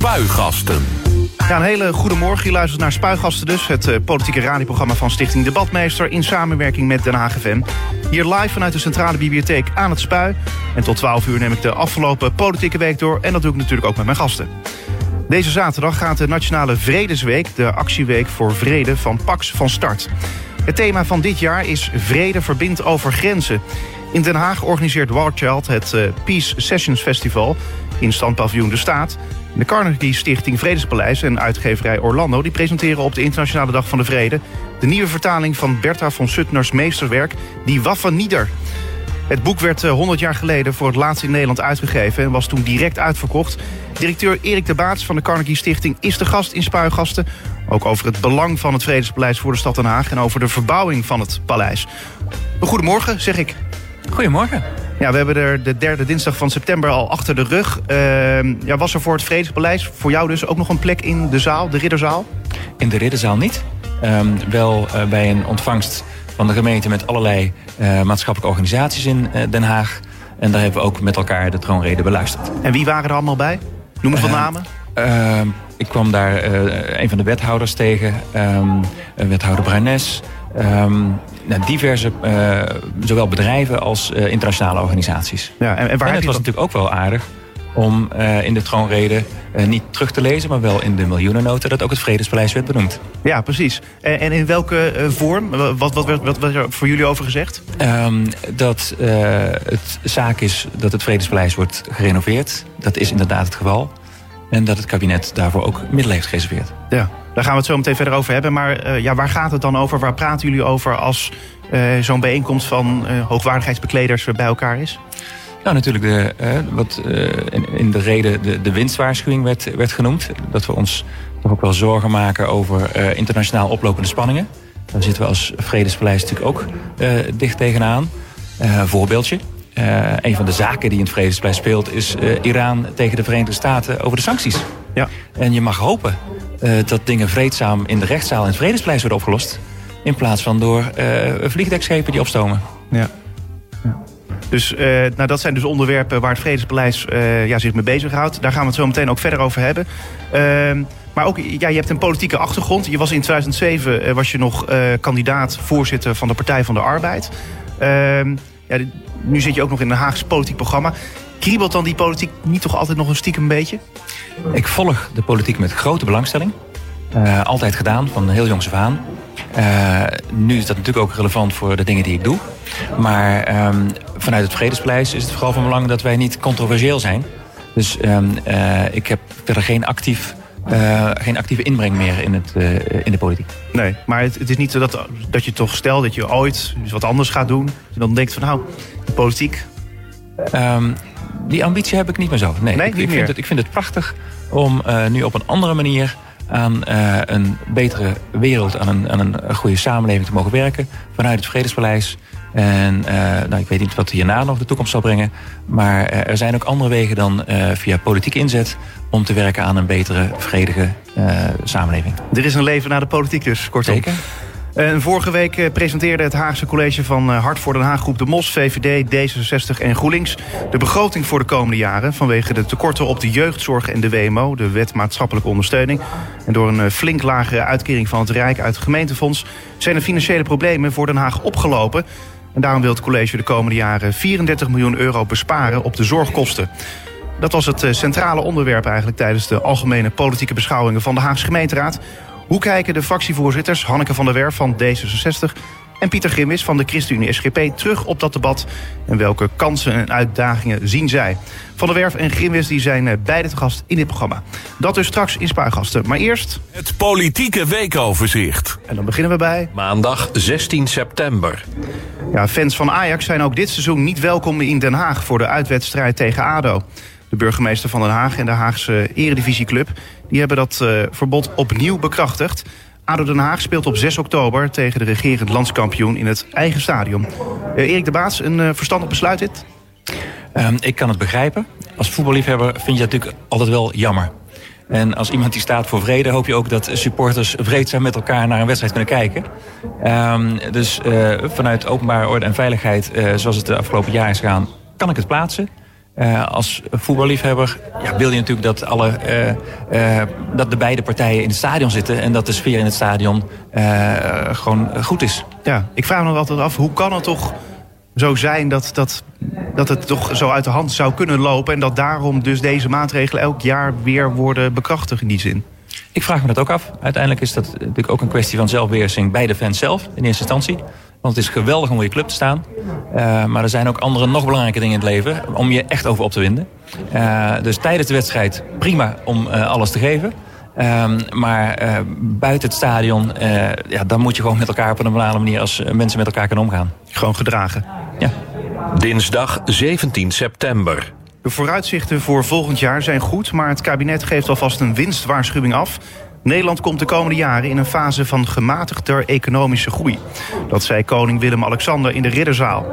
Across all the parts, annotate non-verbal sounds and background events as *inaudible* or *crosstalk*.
Spuigasten. Ja, een hele goede morgen. Je luistert naar Spuigasten dus. Het uh, politieke radioprogramma van Stichting Debatmeester... in samenwerking met Den Haag FM. Hier live vanuit de Centrale Bibliotheek aan het Spui. En tot 12 uur neem ik de afgelopen politieke week door. En dat doe ik natuurlijk ook met mijn gasten. Deze zaterdag gaat de Nationale Vredesweek... de actieweek voor vrede van Pax van start. Het thema van dit jaar is Vrede verbindt over grenzen. In Den Haag organiseert Warchild het uh, Peace Sessions Festival... in standpaviljoen De Staat... De Carnegie Stichting Vredespaleis en uitgeverij Orlando... die presenteren op de Internationale Dag van de Vrede... de nieuwe vertaling van Bertha von Suttners meesterwerk... Die Waffen Nieder. Het boek werd 100 jaar geleden voor het laatst in Nederland uitgegeven... en was toen direct uitverkocht. Directeur Erik de Baats van de Carnegie Stichting is de gast in Spuigasten. Ook over het belang van het Vredespaleis voor de stad Den Haag... en over de verbouwing van het paleis. Goedemorgen, zeg ik. Goedemorgen. Ja, we hebben er de derde dinsdag van september al achter de rug. Uh, ja, was er voor het Vredespaleis voor jou dus ook nog een plek in de zaal, de Ridderzaal? In de Ridderzaal niet. Um, wel uh, bij een ontvangst van de gemeente met allerlei uh, maatschappelijke organisaties in uh, Den Haag. En daar hebben we ook met elkaar de troonrede beluisterd. En wie waren er allemaal bij? Noem eens wat namen. Ehm, ik kwam daar een van de wethouders tegen. Um, wethouder Bruines. Um, nou, diverse, uh, zowel bedrijven als uh, internationale organisaties. Ja, en, en, waar en het was dat... natuurlijk ook wel aardig om uh, in de troonrede niet terug te lezen... maar wel in de miljoenennota dat ook het Vredespaleis werd benoemd. Ja, precies. En, en in welke vorm? Wat, wat, wat, wat werd er voor jullie over gezegd? Um, dat het zaak is dat het Vredespaleis wordt gerenoveerd. Dat is inderdaad het geval. En dat het kabinet daarvoor ook middelen heeft gereserveerd. Ja, daar gaan we het zo meteen verder over hebben. Maar uh, ja, waar gaat het dan over? Waar praten jullie over als uh, zo'n bijeenkomst van uh, hoogwaardigheidsbekleders bij elkaar is? Nou, natuurlijk de, wat in, in, de reden de, de winstwaarschuwing werd, werd genoemd. Dat we ons toch ook wel zorgen maken over internationaal oplopende spanningen. Daar zitten we als Vredespaleis natuurlijk ook dicht tegenaan. voorbeeldje. Uh, een van de zaken die in het Vredesplein speelt... is uh, Iran tegen de Verenigde Staten over de sancties. Ja. En je mag hopen uh, dat dingen vreedzaam in de rechtszaal in het Vredesplein worden opgelost... in plaats van door vliegdekschepen die opstomen. Ja. ja. Dus nou, dat zijn dus onderwerpen waar het Vredespaleis ja, zich mee bezighoudt. Daar gaan we het zo meteen ook verder over hebben. Ehm, maar ook, ja, je hebt een politieke achtergrond. Je was in 2007 was je nog kandidaat voorzitter van de Partij van de Arbeid. Ehm, ja, nu zit je ook nog in een Haagse politiek programma. Kriebelt dan die politiek niet toch altijd nog een stiekem beetje? Ik volg de politiek met grote belangstelling. Uh, altijd gedaan, van heel jongs af aan. Uh, nu is dat natuurlijk ook relevant voor de dingen die ik doe. Maar um, vanuit het Vredespaleis is het vooral van belang dat wij niet controversieel zijn. Dus um, uh, ik heb verder geen actief uh, geen actieve inbreng meer in, het, uh, in de politiek. Nee, maar het, het, is niet zo dat, dat je toch stelt dat je ooit wat anders gaat doen. En dan denkt van nou, de politiek. Um, die ambitie heb ik niet meer zo. Nee, nee ik, vind het, ik vind het prachtig om uh, nu op een andere manier aan een betere wereld, aan een, aan een goede samenleving te mogen werken. Vanuit het Vredespaleis. En nou, ik weet niet wat hierna nog de toekomst zal brengen. Maar er zijn ook andere wegen dan via politieke inzet om te werken aan een betere, vredige samenleving. Er is een leven na de politiek dus, kortom. Zeker. En vorige week presenteerde het Haagse College van Hart voor Den Haag... groep de MOS, VVD, D66 en GroenLinks... de begroting voor de komende jaren... vanwege de tekorten op de jeugdzorg en de WMO... de Wet Maatschappelijke Ondersteuning. En door een flink lagere uitkering van het Rijk uit het gemeentefonds... zijn de financiële problemen voor Den Haag opgelopen... En daarom wil het college de komende jaren 34 miljoen euro besparen op de zorgkosten. Dat was het centrale onderwerp eigenlijk tijdens de algemene politieke beschouwingen van de Haagse gemeenteraad. Hoe kijken de fractievoorzitters Hanneke van der Werf van D66 en Pieter Grimmis van de ChristenUnie SGP terug op dat debat en welke kansen en uitdagingen zien zij? Van der Werf en Grimmis die zijn beide te gast in dit programma. Dat dus straks in Spuigasten. Maar eerst... Het politieke weekoverzicht. En dan beginnen we bij... Maandag 16 september. Ja, fans van Ajax zijn ook dit seizoen niet welkom in Den Haag... voor de uitwedstrijd tegen ADO. De burgemeester van Den Haag en de Haagse Eredivisieclub... die hebben dat uh, verbod opnieuw bekrachtigd. ADO Den Haag speelt op 6 oktober tegen de regerend landskampioen... in het eigen stadion. Uh, Erik de Baas, een uh, verstandig besluit dit? Um, ik kan het begrijpen. Als voetballiefhebber vind je het natuurlijk altijd wel jammer. En als iemand die staat voor vrede... hoop je ook dat supporters vreedzaam met elkaar naar een wedstrijd kunnen kijken. Um, dus uh, vanuit openbare orde en veiligheid... Uh, zoals het de afgelopen jaar is gegaan, kan ik het plaatsen. Uh, als voetballiefhebber ja, wil je natuurlijk dat, alle, dat de beide partijen in het stadion zitten... en dat de sfeer in het stadion gewoon goed is. Ja, ik vraag me nog altijd af, hoe kan het toch zo zijn dat, dat, dat het toch zo uit de hand zou kunnen lopen... en dat daarom dus deze maatregelen elk jaar weer worden bekrachtigd in die zin? Ik vraag me dat ook af. Uiteindelijk is dat natuurlijk ook een kwestie van zelfbeheersing bij de fans zelf in eerste instantie. Want het is geweldig om je club te staan. Uh, maar er zijn ook andere nog belangrijke dingen in het leven om je echt over op te winden. Uh, dus tijdens de wedstrijd prima om uh, alles te geven. Maar buiten het stadion, ja, dan moet je gewoon met elkaar op een normale manier als mensen met elkaar kunnen omgaan. Gewoon gedragen. Ja. Dinsdag 17 september. De vooruitzichten voor volgend jaar zijn goed, maar het kabinet geeft alvast een winstwaarschuwing af. Nederland komt de komende jaren in een fase van gematigder economische groei. Dat zei koning Willem-Alexander in de Ridderzaal.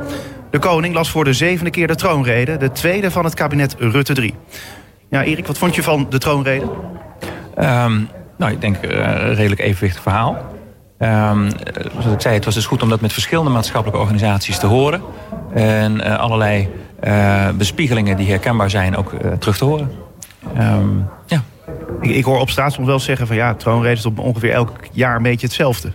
De koning las voor de zevende keer de troonrede, de tweede van het kabinet Rutte 3. Ja, Erik, wat vond je van de troonrede? Um, nou, ik denk uh, een redelijk evenwichtig verhaal. Um, zoals ik zei, het was dus goed om dat met verschillende maatschappelijke organisaties te horen. En uh, allerlei bespiegelingen die herkenbaar zijn ook terug te horen. Um, ja. Ik, ik, hoor op straat soms wel zeggen van ja, troonrede is op ongeveer elk jaar een beetje hetzelfde.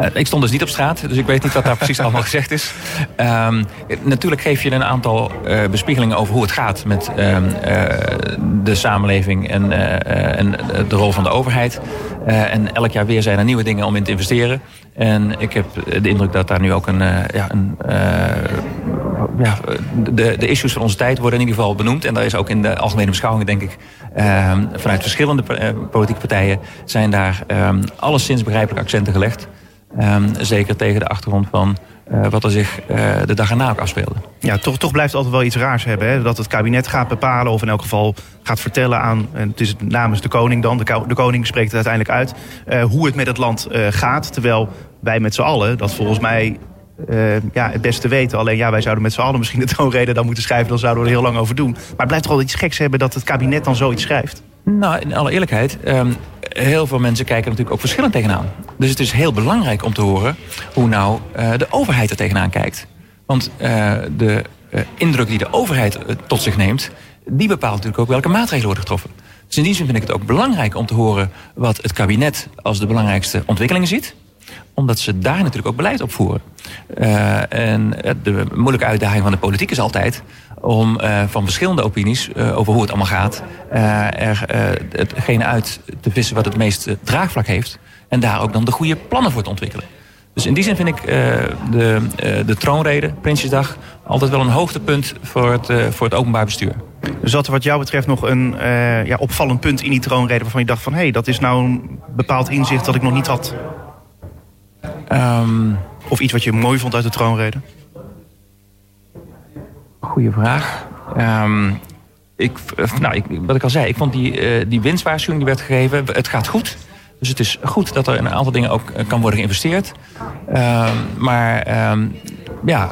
Uh, ik stond dus niet op straat, dus ik weet niet wat daar precies *laughs* allemaal gezegd is. Um, natuurlijk geef je een aantal uh, bespiegelingen over hoe het gaat met uh, de samenleving en, en, de rol van de overheid. en elk jaar weer zijn er nieuwe dingen om in te investeren. En ik heb de indruk dat daar nu ook een, ja, een ja, de, de issues van onze tijd worden in ieder geval benoemd. En daar is ook in de algemene beschouwingen, denk ik, um, vanuit verschillende politieke partijen zijn daar alleszins begrijpelijke accenten gelegd. Um, zeker tegen de achtergrond van uh, wat er zich uh, de dag erna ook afspeelde. Ja, toch, toch blijft het altijd wel iets raars hebben. Hè? Dat het kabinet gaat bepalen of in elk geval gaat vertellen aan... en het is namens de koning dan, de, de koning spreekt het uiteindelijk uit... Uh, hoe het met het land gaat. Terwijl wij met z'n allen, dat volgens mij ja, het beste weten. Alleen ja, wij zouden met z'n allen misschien de troonrede dan moeten schrijven. Dan zouden we er heel lang over doen. Maar het blijft toch wel iets geks hebben dat het kabinet dan zoiets schrijft. Nou, in alle eerlijkheid, um, heel veel mensen kijken natuurlijk ook verschillend tegenaan. Dus het is heel belangrijk om te horen hoe nou uh, de overheid er tegenaan kijkt. Want uh, de indruk die de overheid tot zich neemt, die bepaalt natuurlijk ook welke maatregelen worden getroffen. Dus in die zin vind ik het ook belangrijk om te horen wat het kabinet als de belangrijkste ontwikkelingen ziet omdat ze daar natuurlijk ook beleid op voeren. Uh, en de moeilijke uitdaging van de politiek is altijd om uh, van verschillende opinies uh, over hoe het allemaal gaat... er hetgene uit te vissen wat het meest draagvlak heeft... en daar ook dan de goede plannen voor te ontwikkelen. Dus in die zin vind ik de, de troonrede, Prinsjesdag... altijd wel een hoogtepunt voor het, voor het openbaar bestuur. Zat er wat jou betreft nog een ja, opvallend punt in die troonrede... waarvan je dacht van, hé, hey, dat is nou een bepaald inzicht dat ik nog niet had... Um, of iets wat je mooi vond uit de troonrede? Goeie vraag. Um, ik, nou, ik, wat ik al zei, ik vond die, uh, die winstwaarschuwing die werd gegeven, het gaat goed. Dus het is goed dat er een aantal dingen ook kan worden geïnvesteerd. Um, maar ja,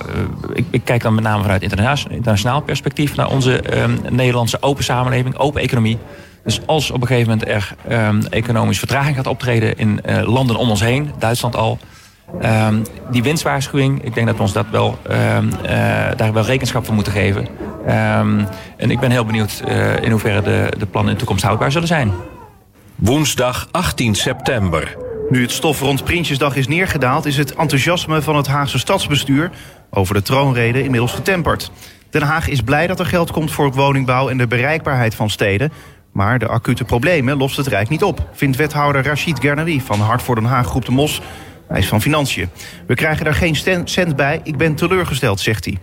ik, ik, kijk dan met name vanuit internationaal, internationaal perspectief naar onze Nederlandse open samenleving, open economie. Dus als op een gegeven moment er um, economisch vertraging gaat optreden in uh, landen om ons heen, Duitsland al, Um, die winstwaarschuwing, ik denk dat we ons dat wel, um, uh, daar wel rekenschap van moeten geven. Um, en ik ben heel benieuwd uh, in hoeverre de, de plannen in de toekomst houdbaar zullen zijn. Woensdag 18 september. Nu het stof rond Prinsjesdag is neergedaald... is het enthousiasme van het Haagse stadsbestuur over de troonrede inmiddels getemperd. Den Haag is blij dat er geld komt voor woningbouw en de bereikbaarheid van steden. Maar de acute problemen lost het Rijk niet op, vindt wethouder Rachid Gernari van Hart voor Den Haag Groep de Mos. Hij is van Financiën. We krijgen daar geen cent bij. Ik ben teleurgesteld, zegt hij.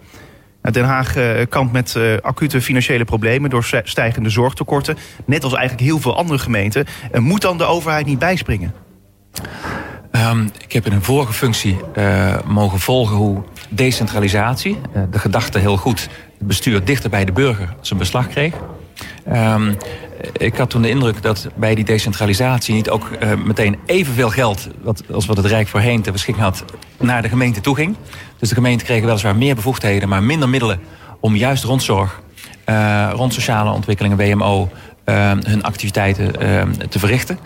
Den Haag uh, kampt met uh, acute financiële problemen door stijgende zorgtekorten. Net als eigenlijk heel veel andere gemeenten. Uh, moet dan de overheid niet bijspringen? Um, ik heb in een vorige functie mogen volgen hoe decentralisatie, de gedachte heel goed, het bestuur dichter bij de burger zijn beslag kreeg. Um, ik had toen de indruk dat bij die decentralisatie niet ook uh, meteen evenveel geld... Wat, als wat het Rijk voorheen ter beschikking had, naar de gemeente toe ging. Dus de gemeenten kregen weliswaar meer bevoegdheden, maar minder middelen... om juist rondzorg, uh, rond sociale ontwikkelingen, WMO... hun activiteiten te verrichten.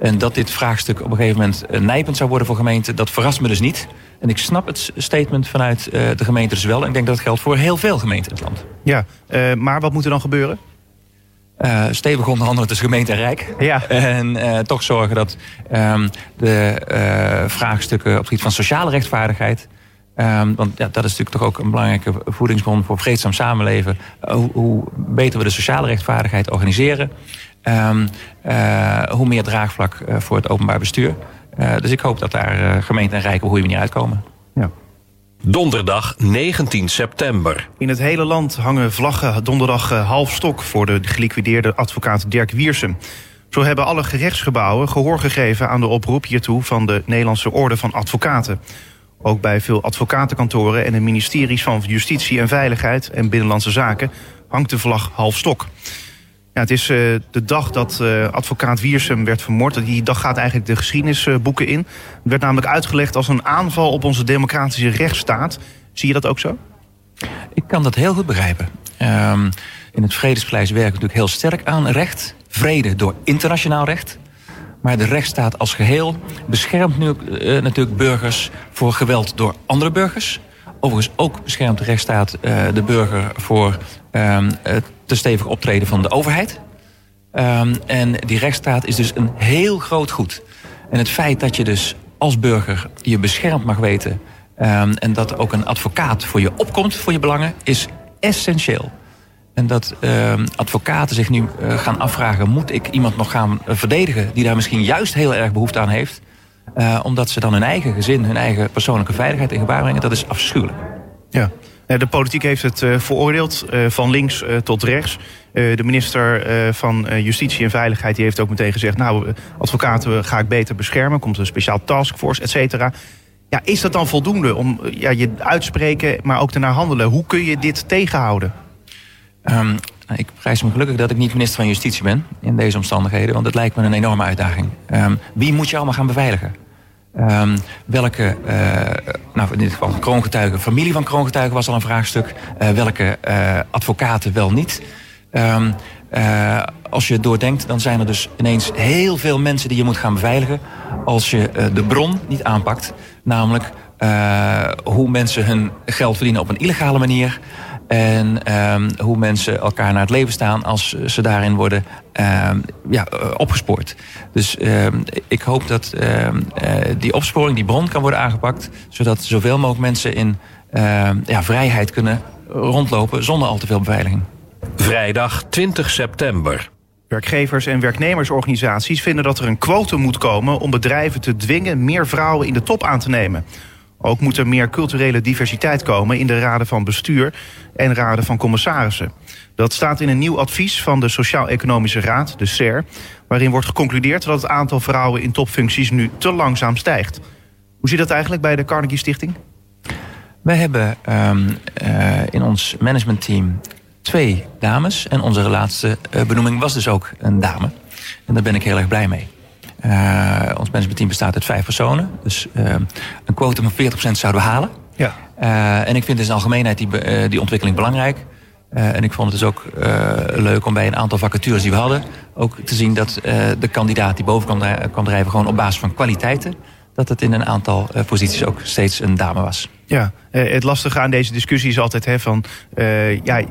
En dat dit vraagstuk op een gegeven moment nijpend zou worden voor gemeenten, dat verrast me dus niet. En ik snap het statement vanuit de gemeente dus wel. En ik denk dat het geldt voor heel veel gemeenten in het land. Ja, maar wat moet er dan gebeuren? Uh, stevig onderhandelen tussen gemeente en Rijk. Ja. En uh, toch zorgen dat um, de uh, vraagstukken op het gebied van sociale rechtvaardigheid. Um, want ja, dat is natuurlijk toch ook een belangrijke voedingsbron voor vreedzaam samenleven. Hoe, hoe, beter we de sociale rechtvaardigheid organiseren, um, hoe meer draagvlak voor het openbaar bestuur. dus ik hoop dat daar gemeente en Rijk op een goede manier uitkomen. Donderdag 19 september. In het hele land hangen vlaggen donderdag eh, half stok voor de geliquideerde advocaat Dirk Wiersum. Zo hebben alle gerechtsgebouwen gehoor gegeven aan de oproep hiertoe van de Nederlandse Orde van Advocaten. Ook bij veel advocatenkantoren en de ministeries van Justitie en Veiligheid en Binnenlandse Zaken hangt de vlag half stok. Ja, het is uh, de dag dat uh, advocaat Wiersum werd vermoord. Die dag gaat eigenlijk de geschiedenisboeken in. Het werd namelijk uitgelegd als een aanval op onze democratische rechtsstaat. Zie je dat ook zo? Ik kan dat heel goed begrijpen. Um, in het Vredespaleis werken we natuurlijk heel sterk aan recht. Vrede door internationaal recht. Maar de rechtsstaat als geheel beschermt nu uh, natuurlijk burgers voor geweld door andere burgers. Overigens ook beschermt de rechtsstaat de burger voor um, te stevig optreden van de overheid. Um, en die rechtsstaat is dus een heel groot goed. En het feit dat je dus als burger je beschermd mag weten... Um, en dat ook een advocaat voor je opkomt voor je belangen... is essentieel. En dat advocaten zich nu uh, gaan afvragen... moet ik iemand nog gaan verdedigen die daar misschien juist heel erg behoefte aan heeft... Uh, omdat ze dan hun eigen gezin, hun eigen persoonlijke veiligheid in gevaar brengen... dat is afschuwelijk. Ja. De politiek heeft het uh, veroordeeld, van links tot rechts. de minister van Justitie en Veiligheid die heeft ook meteen gezegd... nou, advocaten ga ik beter beschermen, komt een speciaal taskforce, et cetera. Ja, is dat dan voldoende om ja, je uitspreken, maar ook te naar handelen? Hoe kun je dit tegenhouden? Um, ik prijs me gelukkig dat ik niet minister van Justitie ben in deze omstandigheden... want het lijkt me een enorme uitdaging. Um, wie moet je allemaal gaan beveiligen? Um, welke, uh, nou in dit geval kroongetuigen, familie van kroongetuigen was al een vraagstuk. Uh, welke uh, advocaten wel niet. Um, als je doordenkt, dan zijn er dus ineens heel veel mensen die je moet gaan beveiligen. Als je de bron niet aanpakt. Namelijk hoe mensen hun geld verdienen op een illegale manier. En um, hoe mensen elkaar naar het leven staan als ze daarin worden um, ja, opgespoord. Dus um, ik hoop dat uh, die opsporing, die bron kan worden aangepakt. Zodat zoveel mogelijk mensen in ja, vrijheid kunnen rondlopen zonder al te veel beveiliging. Vrijdag 20 september. Werkgevers en werknemersorganisaties vinden dat er een quote moet komen om bedrijven te dwingen meer vrouwen in de top aan te nemen. Ook moet er meer culturele diversiteit komen in de raden van bestuur en raden van commissarissen. Dat staat in een nieuw advies van de Sociaal-Economische Raad, de SER, waarin wordt geconcludeerd dat het aantal vrouwen in topfuncties nu te langzaam stijgt. Hoe zit dat eigenlijk bij de Carnegie Stichting? Wij hebben um, uh, in ons managementteam twee dames en onze laatste uh, benoeming was dus ook een dame. En daar ben ik heel erg blij mee. Uh, ons managementteam bestaat uit vijf personen. Dus uh, een quotum van 40% zouden we halen. Ja. Uh, en ik vind in de algemeenheid die, die ontwikkeling belangrijk. en ik vond het dus ook leuk om bij een aantal vacatures die we hadden... ook te zien dat de kandidaat die boven kwam, kwam drijven... gewoon op basis van kwaliteiten... dat het in een aantal posities ook steeds een dame was. Ja, het lastige aan deze discussie is altijd hè, van... ja,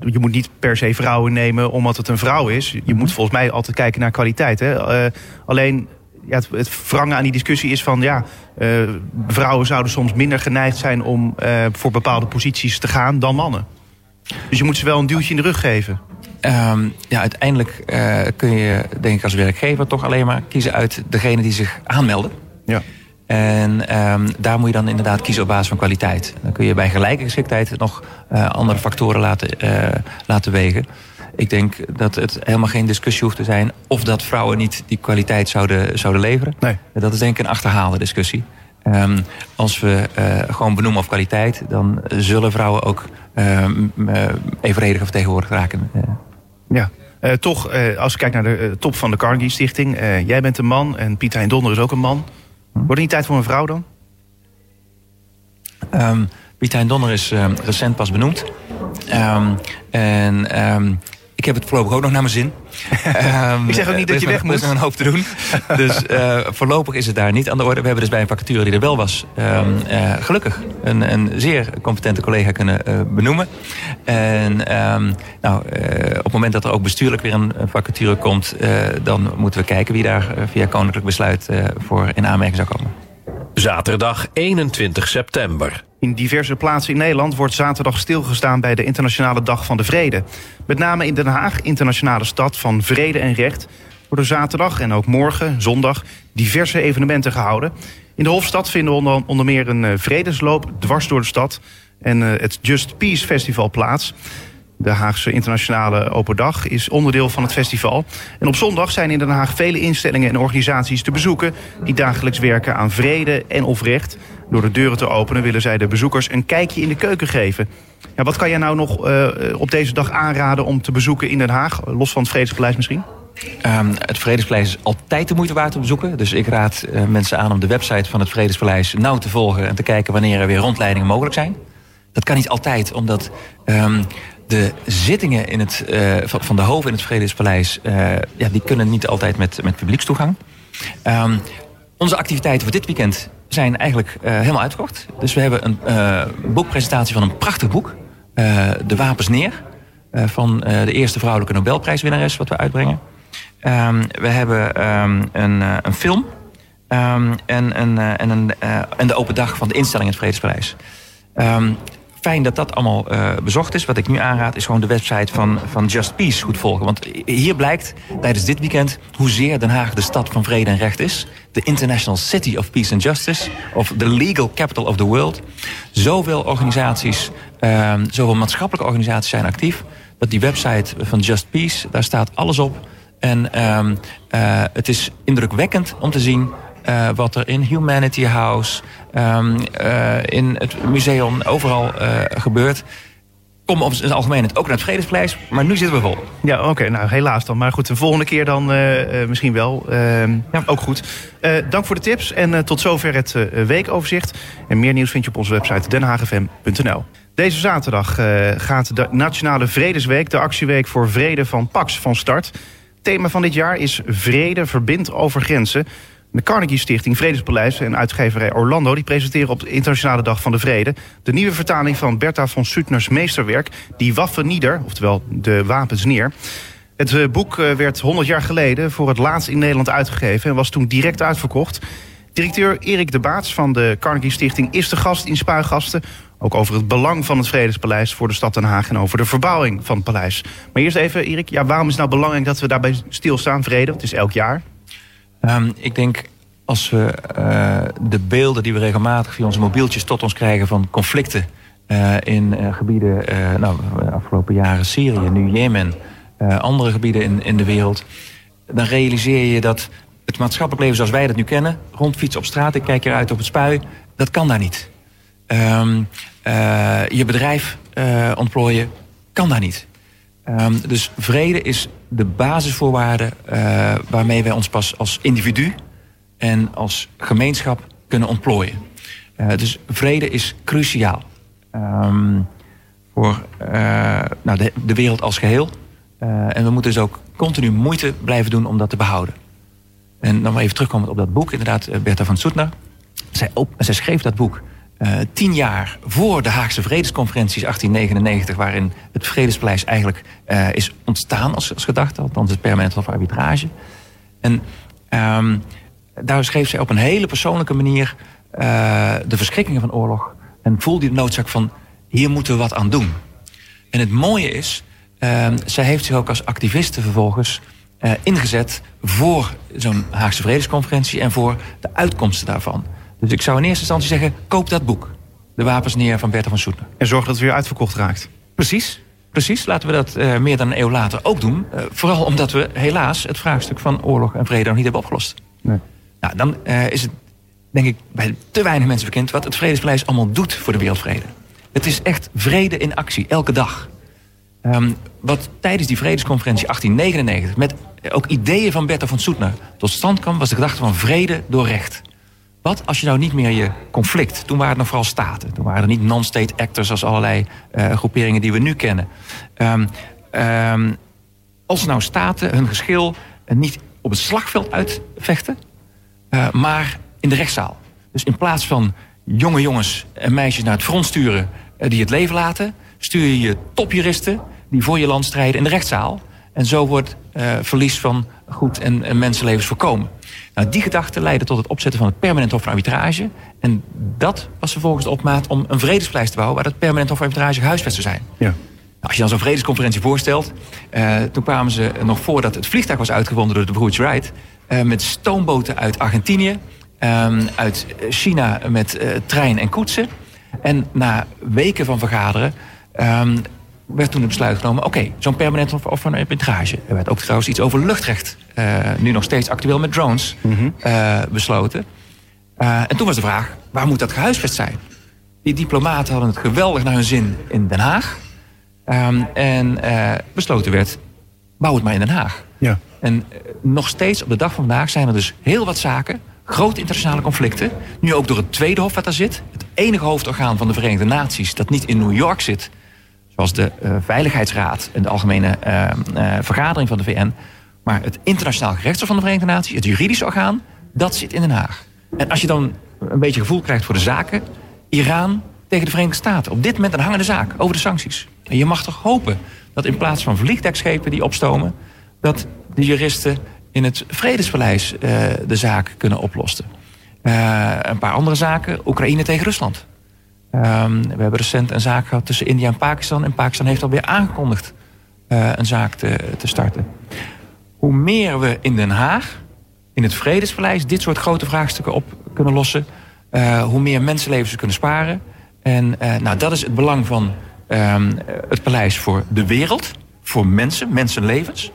je moet niet per se vrouwen nemen omdat het een vrouw is. Je moet volgens mij altijd kijken naar kwaliteit. Hè? Uh, alleen ja, het, het wrangen aan die discussie is van... ja, uh, vrouwen zouden soms minder geneigd zijn om uh, voor bepaalde posities te gaan dan mannen. Dus je moet ze wel een duwtje in de rug geven. Um, ja, uiteindelijk kun je, denk ik als werkgever... toch alleen maar kiezen uit degene die zich aanmelden. Ja. En um, daar moet je dan inderdaad kiezen op basis van kwaliteit. Dan kun je bij gelijke geschiktheid nog uh, andere factoren laten, uh, laten wegen. Ik denk dat het helemaal geen discussie hoeft te zijn... of dat vrouwen niet die kwaliteit zouden, zouden leveren. Nee. Dat is denk ik een achterhaalde discussie. Um, als we uh, gewoon benoemen op kwaliteit... dan zullen vrouwen ook evenrediger vertegenwoordigd raken. Ja. Toch, als ik kijk naar de top van de Carnegie Stichting... jij bent een man en Pieter Hein Donder is ook een man... Wordt het niet tijd voor een vrouw dan? Um, Donner is um, recent pas benoemd. Um, en ik heb het voorlopig ook nog naar mijn zin. um, *laughs* ik zeg ook niet dat je weg moet. Er is nog een hoop te doen. *laughs* dus uh, voorlopig is het daar niet aan de orde. We hebben dus bij een vacature die er wel was... Um, uh, gelukkig een, een, zeer competente collega kunnen uh, benoemen. En um, nou, op het moment dat er ook bestuurlijk weer een vacature komt... dan moeten we kijken wie daar via koninklijk besluit voor in aanmerking zou komen. Zaterdag 21 september. In diverse plaatsen in Nederland wordt zaterdag stilgestaan bij de Internationale Dag van de Vrede. Met name in Den Haag, internationale stad van vrede en recht, worden zaterdag en ook morgen, zondag, diverse evenementen gehouden. In de Hofstad vinden onder, onder meer een eh, vredesloop dwars door de stad en eh, het Just Peace Festival plaats. De Haagse Internationale Open Dag is onderdeel van het festival. En op zondag zijn in Den Haag vele instellingen en organisaties te bezoeken... die dagelijks werken aan vrede en of recht. Door de deuren te openen willen zij de bezoekers een kijkje in de keuken geven. Ja, wat kan jij nou nog uh, op deze dag aanraden om te bezoeken in Den Haag? Los van het Vredespaleis misschien? Um, het Vredespaleis is altijd de moeite waard te bezoeken. Dus ik raad uh, mensen aan om de website van het Vredespaleis nauw te volgen... en te kijken wanneer er weer rondleidingen mogelijk zijn. Dat kan niet altijd, omdat... Um, de zittingen in het, uh, van de hoven in het Vredespaleis... Uh, ja, die kunnen niet altijd met, met publiekstoegang. Um, onze activiteiten voor dit weekend zijn eigenlijk uh, helemaal uitverkocht. Dus we hebben een boekpresentatie van een prachtig boek. de Wapens Neer. van de eerste vrouwelijke Nobelprijswinnares wat we uitbrengen. Um, we hebben um, een, een film. en, en, en, een, en de open dag van de instelling in het Vredespaleis fijn dat dat allemaal uh, bezocht is. Wat ik nu aanraad is gewoon de website van, van Just Peace goed volgen. Want hier blijkt tijdens dit weekend hoezeer Den Haag de stad van vrede en recht is. De International City of Peace and Justice. Of the legal capital of the world. Zoveel organisaties, uh, zoveel maatschappelijke organisaties zijn actief. Dat die website van Just Peace, daar staat alles op. En uh, het is indrukwekkend om te zien uh, wat er in Humanity House, um, uh, in het museum, overal uh, gebeurt. Kom op het algemeen het ook naar het Vredespleis, maar nu zitten we vol. Ja, oké. Okay, nou, helaas dan. Maar goed, de volgende keer dan misschien wel. Ehm, ja. Ook goed. dank voor de tips en tot zover het weekoverzicht. En meer nieuws vind je op onze website denhagefm.nl. Deze zaterdag gaat de Nationale Vredesweek, de actieweek voor vrede van Pax, van start. Thema van dit jaar is Vrede verbindt over grenzen. De Carnegie Stichting Vredespaleis en uitgeverij Orlando... die presenteren op de Internationale Dag van de Vrede... de nieuwe vertaling van Bertha von Suttners meesterwerk... Die Waffen Nieder, oftewel De Wapens Neer. Het eh, boek eh, werd 100 jaar geleden voor het laatst in Nederland uitgegeven... en was toen direct uitverkocht. Directeur Erik de Baats van de Carnegie Stichting is de gast in Spuigasten... ook over het belang van het Vredespaleis voor de stad Den Haag... en over de verbouwing van het paleis. Maar eerst even, Erik, ja, waarom is het nou belangrijk dat we daarbij stilstaan, vrede? Het is elk jaar. Um, ik denk als we uh, de beelden die we regelmatig via onze mobieltjes tot ons krijgen van conflicten uh, in uh, gebieden, nou, afgelopen jaren Syrië, nu Jemen, andere gebieden in, in de wereld, dan realiseer je dat het maatschappelijk leven zoals wij dat nu kennen, rondfietsen op straat, ik kijk eruit op het spui, dat kan daar niet. Um, je bedrijf ontplooien kan daar niet. Um, dus vrede is de basisvoorwaarde uh, waarmee wij ons pas als individu en als gemeenschap kunnen ontplooien. Uh, dus vrede is cruciaal um, voor uh, nou de, de, wereld als geheel. en we moeten dus ook continu moeite blijven doen om dat te behouden. En dan maar even terugkomen op dat boek, inderdaad, Bertha van Soetner. Zij, zij schreef dat boek uh, tien jaar voor de Haagse Vredesconferenties 1899... waarin het Vredespaleis eigenlijk uh, is ontstaan als, als gedachte. Althans het permanent hof arbitrage. En um, daar schreef zij op een hele persoonlijke manier... Uh, de verschrikkingen van oorlog. En voelde de noodzaak van, hier moeten we wat aan doen. En het mooie is, zij heeft zich ook als activiste vervolgens... ingezet voor zo'n Haagse Vredesconferentie... en voor de uitkomsten daarvan... Dus ik zou in eerste instantie zeggen, koop dat boek. De wapens neer van Bertha van Soeten. En zorg dat het weer uitverkocht raakt. Precies. Precies, laten we dat uh, meer dan een eeuw later ook doen. Uh, vooral omdat we helaas het vraagstuk van oorlog en vrede nog niet hebben opgelost. Nee. Nou, dan uh, is het, denk ik, bij te weinig mensen bekend... wat het Vredespaleis allemaal doet voor de wereldvrede. Het is echt vrede in actie, elke dag. Um, wat tijdens die vredesconferentie 1899... met ook ideeën van Bertha van Soetner tot stand kwam... was de gedachte van vrede door recht. Wat als je nou niet meer je conflict... toen waren het nog vooral staten. Toen waren er niet non-state actors als allerlei uh, groeperingen die we nu kennen. Um, um, als nou staten hun geschil niet op het slagveld uitvechten, uh, maar in de rechtszaal. Dus in plaats van jonge jongens en meisjes naar het front sturen die het leven laten, stuur je je topjuristen die voor je land strijden in de rechtszaal. En zo wordt verlies van goed en mensenlevens voorkomen. Nou, die gedachte leidde tot het opzetten van het permanent hof van arbitrage. En dat was vervolgens de opmaat om een vredespleis te bouwen... waar het permanent hof van arbitrage gehuisvest zou zijn. Ja. Nou, als je dan zo'n vredesconferentie voorstelt... Uh, toen kwamen ze nog voordat het vliegtuig was uitgevonden door de broers Wright... Uh, met stoomboten uit Argentinië, um, uit China met uh, trein en koetsen. En na weken van vergaderen... Werd toen het besluit genomen... oké, zo'n permanent of, of een arbitrage. Er werd ook trouwens iets over luchtrecht... Uh, nu nog steeds actueel met drones mm -hmm. uh, besloten. Uh, en toen was de vraag, waar moet dat gehuisvest zijn? Die diplomaten hadden het geweldig naar hun zin in Den Haag. Um, en besloten werd, bouw het maar in Den Haag. Ja. En nog steeds op de dag van vandaag zijn er dus heel wat zaken... grote internationale conflicten. Nu ook door het tweede hof wat daar zit. Het enige hoofdorgaan van de Verenigde Naties... dat niet in New York zit zoals de uh, Veiligheidsraad en de algemene uh, uh, vergadering van de VN. Maar het internationaal gerechtshof van de Verenigde Naties, het juridische orgaan, dat zit in Den Haag. En als je dan een beetje gevoel krijgt voor de zaken, Iran tegen de Verenigde Staten. Op dit moment een hangende zaak over de sancties. En je mag toch hopen dat in plaats van vliegdekschepen die opstomen, dat de juristen in het Vredespaleis de zaak kunnen oplossen. een paar andere zaken, Oekraïne tegen Rusland. Um, we hebben recent een zaak gehad tussen India en Pakistan. En Pakistan heeft alweer aangekondigd uh, een zaak te, te starten. Hoe meer we in Den Haag, in het Vredespaleis... dit soort grote vraagstukken op kunnen lossen... Uh, hoe meer mensenlevens we kunnen sparen. En uh, nou, dat is het belang van um, het paleis voor de wereld. Voor mensen, mensenlevens.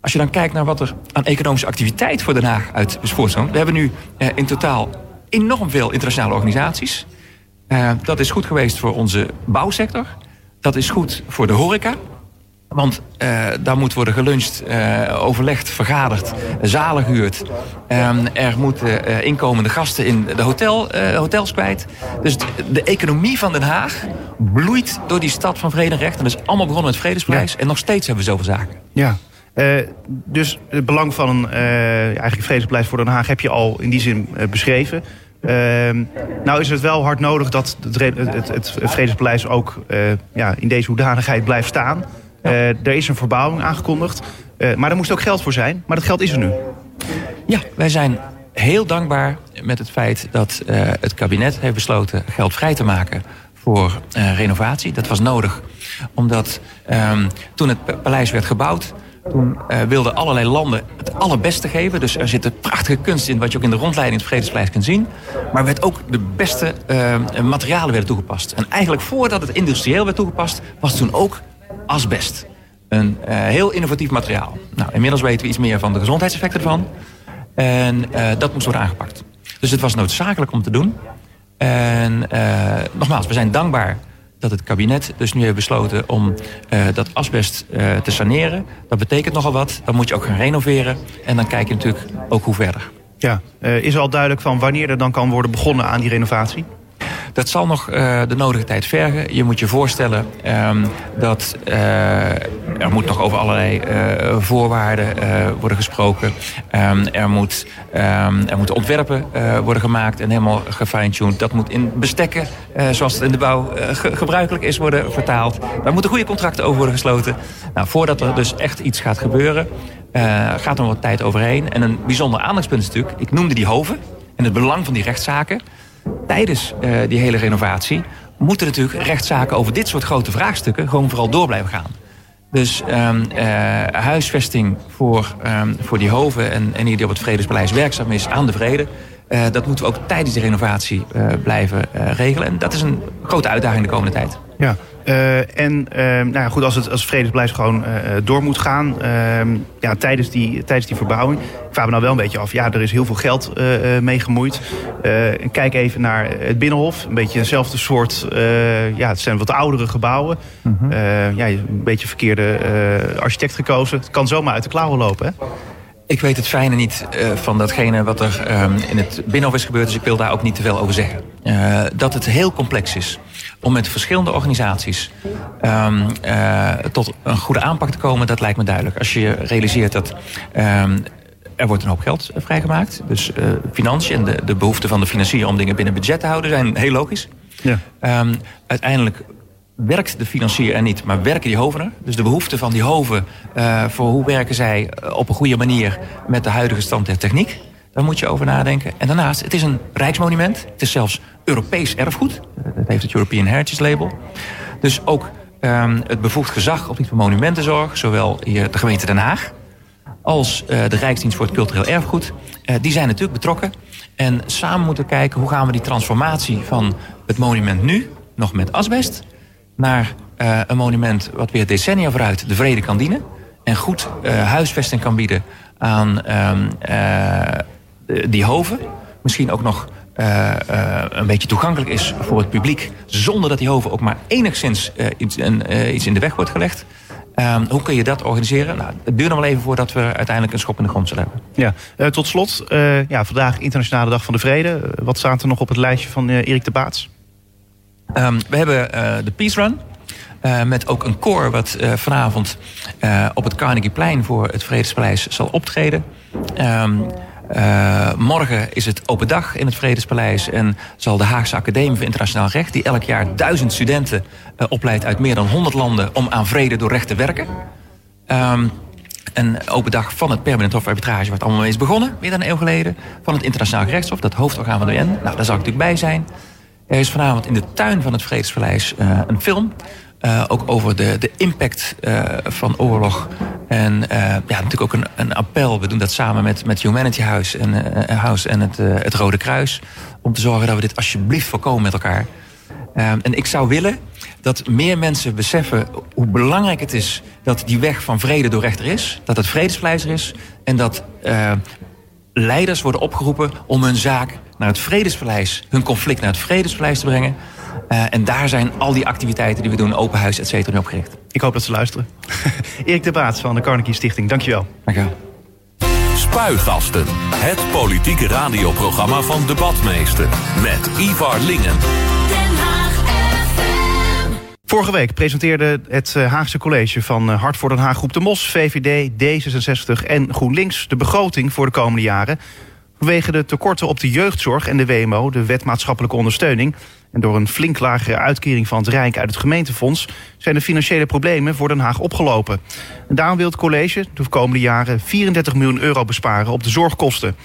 Als je dan kijkt naar wat er aan economische activiteit voor Den Haag uit is voortgekomen. We hebben nu in totaal enorm veel internationale organisaties... Uh, dat is goed geweest voor onze bouwsector. Dat is goed voor de horeca. Want uh, daar moet worden geluncht, uh, overlegd, vergaderd, zalen gehuurd. er moeten inkomende gasten in de hotel, hotels kwijt. Dus de, economie van Den Haag bloeit door die stad van vrede en recht. En dat is allemaal begonnen met Vredesprijs. Ja. En nog steeds hebben we zoveel zaken. Ja. dus het belang van een eigenlijk vredespaleis voor Den Haag heb je al in die zin beschreven. Uh, nou is het wel hard nodig dat het, het, het Vredespaleis ook uh, ja, in deze hoedanigheid blijft staan. Uh, er is een verbouwing aangekondigd. Uh, maar er moest ook geld voor zijn. Maar dat geld is er nu. Ja, wij zijn heel dankbaar met het feit dat het kabinet heeft besloten geld vrij te maken voor renovatie. Dat was nodig, omdat um, toen het paleis werd gebouwd toen uh, wilden allerlei landen het allerbeste geven. Dus er zit prachtige kunst in, wat je ook in de rondleiding het Vredespleis kunt zien. Maar werd ook de beste uh, materialen werden toegepast. En eigenlijk voordat het industrieel werd toegepast, was toen ook asbest. Een uh, heel innovatief materiaal. Nou, inmiddels weten we iets meer van de gezondheidseffecten ervan. En dat moest worden aangepakt. Dus het was noodzakelijk om te doen. En nogmaals, we zijn dankbaar dat het kabinet dus nu heeft besloten om uh, dat asbest uh, te saneren. Dat betekent nogal wat. Dan moet je ook gaan renoveren. En dan kijk je natuurlijk ook hoe verder. Ja, uh, is al duidelijk van wanneer er dan kan worden begonnen aan die renovatie? Dat zal nog uh, de nodige tijd vergen. Je moet je voorstellen um, dat uh, er moet nog over allerlei uh, voorwaarden worden gesproken. Um, er, moet, um, er moeten ontwerpen worden gemaakt en helemaal gefine-tuned. Dat moet in bestekken, zoals het in de bouw ge gebruikelijk is, worden vertaald. Daar moeten goede contracten over worden gesloten. Nou, voordat er dus echt iets gaat gebeuren, gaat er wat tijd overheen. En een bijzonder aandachtspunt is natuurlijk, ik noemde die hoven en het belang van die rechtszaken tijdens uh, die hele renovatie moeten natuurlijk rechtszaken over dit soort grote vraagstukken gewoon vooral door blijven gaan. Dus um, uh, huisvesting voor, um, voor die hoven en, en die op het Vredespaleis werkzaam is aan de vrede. Uh, dat moeten we ook tijdens de renovatie blijven regelen. En dat is een grote uitdaging de komende tijd. Ja, uh, en uh, nou ja, goed, als het, als het gewoon uh, door moet gaan ehm, ja, tijdens, die, tijdens die verbouwing. Ik vraag me nou wel een beetje af. Ja, er is heel veel geld mee gemoeid. kijk even naar het Binnenhof. Een beetje eenzelfde soort. ja, het zijn wat oudere gebouwen. -huh. ja, een beetje verkeerde architect gekozen. Het kan zomaar uit de klauwen lopen, hè? Ik weet het fijne niet uh, van datgene wat er um, in het Binnenhof is gebeurd. Dus ik wil daar ook niet te veel over zeggen. Uh, dat het heel complex is om met verschillende organisaties um, uh, tot een goede aanpak te komen, dat lijkt me duidelijk. Als je realiseert dat um, er wordt een hoop geld vrijgemaakt. Dus uh, financiën en de, de behoefte van de financier om dingen binnen budget te houden zijn heel logisch. Ja. Um, uiteindelijk werkt de financier er niet, maar werken die hoven er. Dus de behoefte van die hoven uh, voor hoe werken zij op een goede manier met de huidige stand der techniek. Daar moet je over nadenken. En daarnaast, het is een rijksmonument. Het is zelfs Europees erfgoed. Dat heeft het European Heritage Label. Dus ook um, het bevoegd gezag op die van monumentenzorg... zowel de gemeente Den Haag als uh, de Rijksdienst voor het Cultureel Erfgoed... Uh, die zijn natuurlijk betrokken. En samen moeten we kijken hoe gaan we die transformatie van het monument nu... nog met asbest, naar uh, een monument wat weer decennia vooruit de vrede kan dienen... en goed huisvesting kan bieden aan um, die hoven. Misschien ook nog uh, uh, een beetje toegankelijk is voor het publiek... zonder dat die hoven ook maar enigszins uh, iets, iets, in de weg wordt gelegd. Um, hoe kun je dat organiseren? Nou, het duurt nog wel even voordat we uiteindelijk een schop in de grond zullen hebben. Ja, tot slot, ja, vandaag Internationale Dag van de Vrede. wat staat er nog op het lijstje van Erik de Baats? Um, we hebben de Peace Run. Uh, met ook een koor wat uh, vanavond uh, op het Carnegieplein voor het Vredespaleis zal optreden. Um, uh, morgen is het open dag in het Vredespaleis en zal de Haagse Academie voor Internationaal Recht, die elk jaar duizend studenten uh, opleidt uit meer dan 100 landen om aan vrede door recht te werken. Um, een open dag van het Permanent Hof Arbitrage, het allemaal mee is begonnen, meer dan een eeuw geleden. Van het Internationaal Gerechtshof, dat hoofdorgaan van de UN. Nou, daar zal ik natuurlijk bij zijn. Er is vanavond in de tuin van het Vredespaleis uh, een film uh, ook over de, de impact uh, van oorlog. En uh, ja, natuurlijk ook een, een appel. We doen dat samen met, met Humanity House en, House en het, het Rode Kruis. Om te zorgen dat we dit alsjeblieft voorkomen met elkaar. en ik zou willen dat meer mensen beseffen hoe belangrijk het is... dat die weg van vrede door rechter is. Dat het vredespleister is. En dat leiders worden opgeroepen om hun zaak naar het vredespaleis... hun conflict naar het vredespaleis te brengen... Uh, en daar zijn al die activiteiten die we doen, open huis, et cetera, op gericht. Ik hoop dat ze luisteren. *laughs* Erik de Baats van de Carnegie Stichting, dankjewel. Dankjewel. Spuigasten, het politieke radioprogramma van Debatmeester. Met Ivar Lingen. Vorige week presenteerde het eh, Haagse College van eh, Hart voor Den Haag Groep de Mos, VVD, D66 en GroenLinks de begroting voor de komende jaren. Vanwege de tekorten op de jeugdzorg en de WMO, de wet maatschappelijke ondersteuning, en door een flink lagere uitkering van het Rijk uit het gemeentefonds zijn de financiële problemen voor Den Haag opgelopen. En daarom wil het college de komende jaren 34 miljoen euro besparen op de zorgkosten.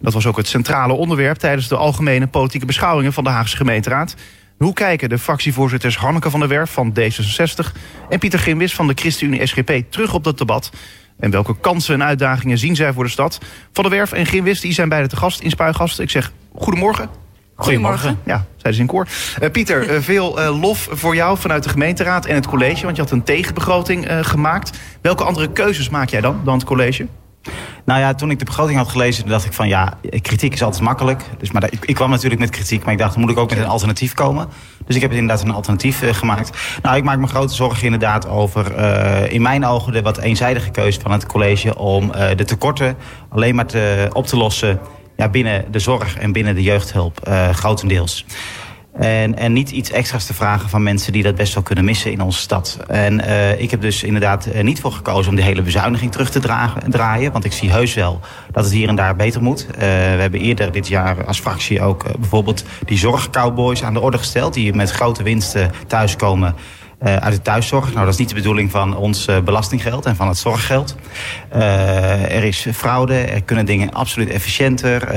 Dat was ook het centrale onderwerp tijdens de algemene politieke beschouwingen van de Haagse gemeenteraad. Hoe kijken de fractievoorzitters Hanneke van der Werf van D66 en Pieter Grimwis van de ChristenUnie SGP terug op dat debat? En welke kansen en uitdagingen zien zij voor de stad? Van der Werf en Grimwis die zijn beide te gast in Spuigast. Ik zeg goedemorgen. Goedemorgen. Ja, zeiden ze in koor. Uh, Pieter, uh, veel uh, lof voor jou vanuit de gemeenteraad en het college. Want je had een tegenbegroting gemaakt. Welke andere keuzes maak jij dan, dan het college? Nou ja, toen ik de begroting had gelezen, dacht ik van ja, kritiek is altijd makkelijk. Dus, maar ik, ik kwam natuurlijk met kritiek, maar ik dacht, dan moet ik ook met een alternatief komen. Dus ik heb inderdaad een alternatief uh, gemaakt. Nou, ik maak me grote zorgen inderdaad over, uh, in mijn ogen, de wat eenzijdige keuze van het college om uh, de tekorten alleen maar te, op te lossen ja, binnen de zorg en binnen de jeugdhulp, grotendeels. En, en niet iets extra's te vragen van mensen die dat best wel kunnen missen in onze stad. En uh, ik heb dus inderdaad uh, niet voor gekozen om die hele bezuiniging terug te dragen, draaien. Want ik zie heus wel dat het hier en daar beter moet. We hebben eerder dit jaar als fractie ook bijvoorbeeld die zorgcowboys aan de orde gesteld. Die met grote winsten thuiskomen uh, uit de thuiszorg. Nou, dat is niet de bedoeling van ons uh, belastinggeld en van het zorggeld. Uh, er is fraude, er kunnen dingen absoluut efficiënter.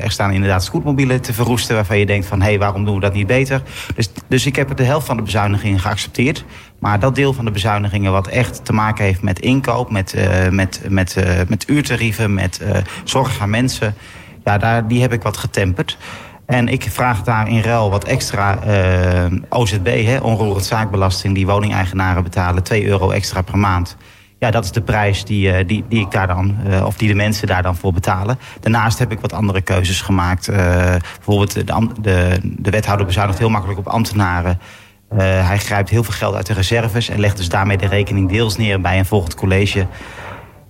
er staan inderdaad scootmobielen te verroesten waarvan je denkt van... hé, hey, waarom doen we dat niet beter? Dus, dus ik heb de helft van de bezuinigingen geaccepteerd. Maar dat deel van de bezuinigingen wat echt te maken heeft met inkoop... met, met, met, met uurtarieven, met zorg aan mensen... ja, daar, die heb ik wat getemperd. En ik vraag daar in ruil wat extra uh, OZB, hè, onroerend zaakbelasting... die woningeigenaren betalen, 2 euro extra per maand. Ja, dat is de prijs die, uh, die, die ik daar dan, uh, of die de mensen daar dan voor betalen. Daarnaast heb ik wat andere keuzes gemaakt. bijvoorbeeld de, de, de wethouder bezuinigt heel makkelijk op ambtenaren... hij grijpt heel veel geld uit de reserves en legt dus daarmee de rekening deels neer bij een volgend college.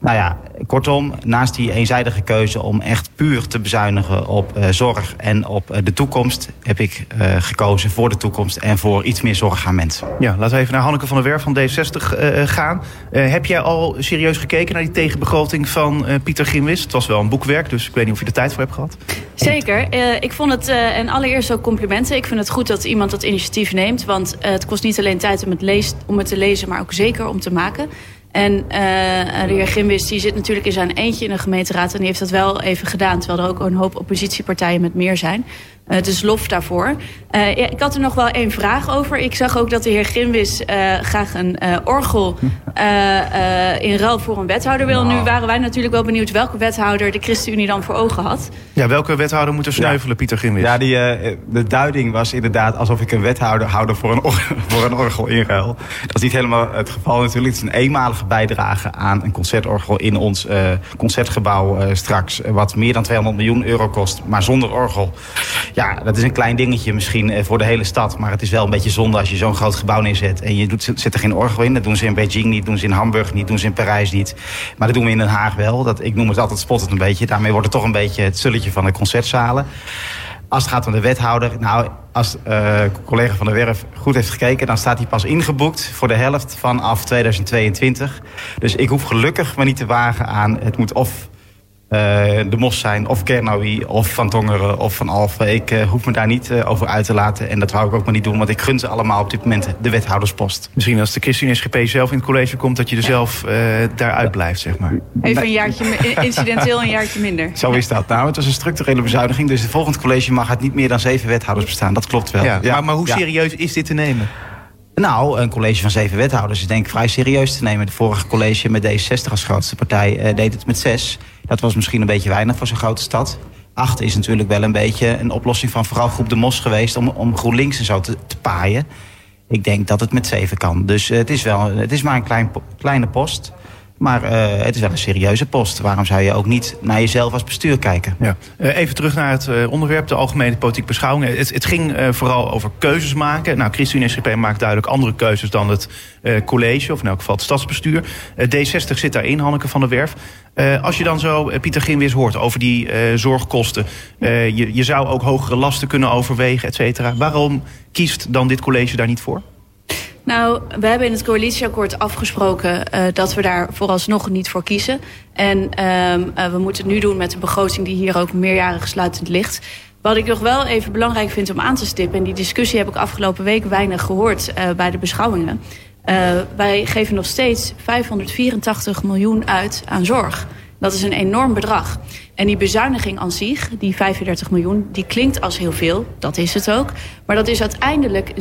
Nou ja, kortom, naast die eenzijdige keuze om echt puur te bezuinigen op uh, zorg en op uh, de toekomst, heb ik uh, gekozen voor de toekomst en voor iets meer zorg aan mensen. Ja, laten we even naar Hanneke van der Werf van D60 gaan. heb jij al serieus gekeken naar die tegenbegroting van Pieter Gimwis? Het was wel een boekwerk, dus ik weet niet of je er tijd voor hebt gehad. Zeker. ik vond het, en allereerst ook complimenten. Ik vind het goed dat iemand dat initiatief neemt, want het kost niet alleen tijd om het, om het te lezen, maar ook zeker om te maken. En uh, heer Gimwis die zit natuurlijk in zijn eentje in de gemeenteraad... en die heeft dat wel even gedaan... terwijl er ook een hoop oppositiepartijen met meer zijn. Uh, dus lof daarvoor. Uh, ja, ik had er nog wel één vraag over. Ik zag ook dat de heer Grimwis uh, graag een orgel in ruil voor een wethouder wil. Nou. Nu waren wij natuurlijk wel benieuwd welke wethouder de ChristenUnie dan voor ogen had. Ja, welke wethouder moet er snuivelen, ja. Pieter Grimwis? Ja, die, de duiding was inderdaad alsof ik een wethouder houde voor een, *laughs* voor een orgel in ruil. Dat is niet helemaal het geval natuurlijk. Het is een eenmalige bijdrage aan een concertorgel in ons concertgebouw straks. Wat meer dan 200 miljoen euro kost, maar zonder orgel. Ja, dat is een klein dingetje misschien eh, voor de hele stad. Maar het is wel een beetje zonde als je zo'n groot gebouw neerzet. En je doet, zet er geen orgel in. Dat doen ze in Beijing niet, doen ze in Hamburg niet, doen ze in Parijs niet. Maar dat doen we in Den Haag wel. Dat, ik noem het altijd spottend een beetje. Daarmee wordt het toch een beetje het zulletje van de concertzalen. Als het gaat om de wethouder, nou, als uh, collega van de Werf goed heeft gekeken... dan staat hij pas ingeboekt voor de helft vanaf 2022. Dus ik hoef gelukkig maar niet te wagen aan... het moet of de Mos zijn, of Kernawi, of Van Tongeren, of Van Alphen. Ik uh, hoef me daar niet uh, over uit te laten. En dat wou ik ook maar niet doen, want ik gun ze allemaal op dit moment de wethouderspost. Misschien als de ChristenSGP zelf in het college komt... dat je er zelf daaruit blijft, zeg maar. Even een jaartje, incidenteel een jaartje minder. Zo is dat. Nou, het was een structurele bezuiniging. Dus het volgende college mag het niet meer dan zeven wethouders bestaan. Dat klopt wel. Ja, Maar, maar, hoe serieus is dit te nemen? Nou, een college van zeven wethouders is denk ik vrij serieus te nemen. Het vorige college met D66 als grootste partij deed het met zes... Dat was misschien een beetje weinig voor zo'n grote stad. Acht is natuurlijk wel een beetje een oplossing van vooral groep De Mos geweest... om, om GroenLinks en zo te, paaien. Ik denk dat het met zeven kan. Dus uh, het, is wel, het is maar een klein, kleine post... Maar uh, het is wel een serieuze post. Waarom zou je ook niet naar jezelf als bestuur kijken? Ja. Uh, even terug naar het uh, onderwerp, de algemene politieke beschouwingen. Het, het ging vooral over keuzes maken. Nou, ChristenUnie SGP maakt duidelijk andere keuzes dan het college... of in elk geval het stadsbestuur. D60 zit daarin, Hanneke van der Werf. als je dan zo Pieter Ginwis hoort over die zorgkosten... je, je zou ook hogere lasten kunnen overwegen, et cetera. Waarom kiest dan dit college daar niet voor? Nou, we hebben in het coalitieakkoord afgesproken uh, dat we daar vooralsnog niet voor kiezen. En uh, we moeten het nu doen met de begroting die hier ook meerjarig sluitend ligt. Wat ik nog wel even belangrijk vind om aan te stippen... en die discussie heb ik afgelopen week weinig gehoord uh, bij de beschouwingen... wij geven nog steeds 584 miljoen uit aan zorg. Dat is een enorm bedrag. En die bezuiniging aan zich, die 35 miljoen, die klinkt als heel veel. Dat is het ook. Maar dat is uiteindelijk 6%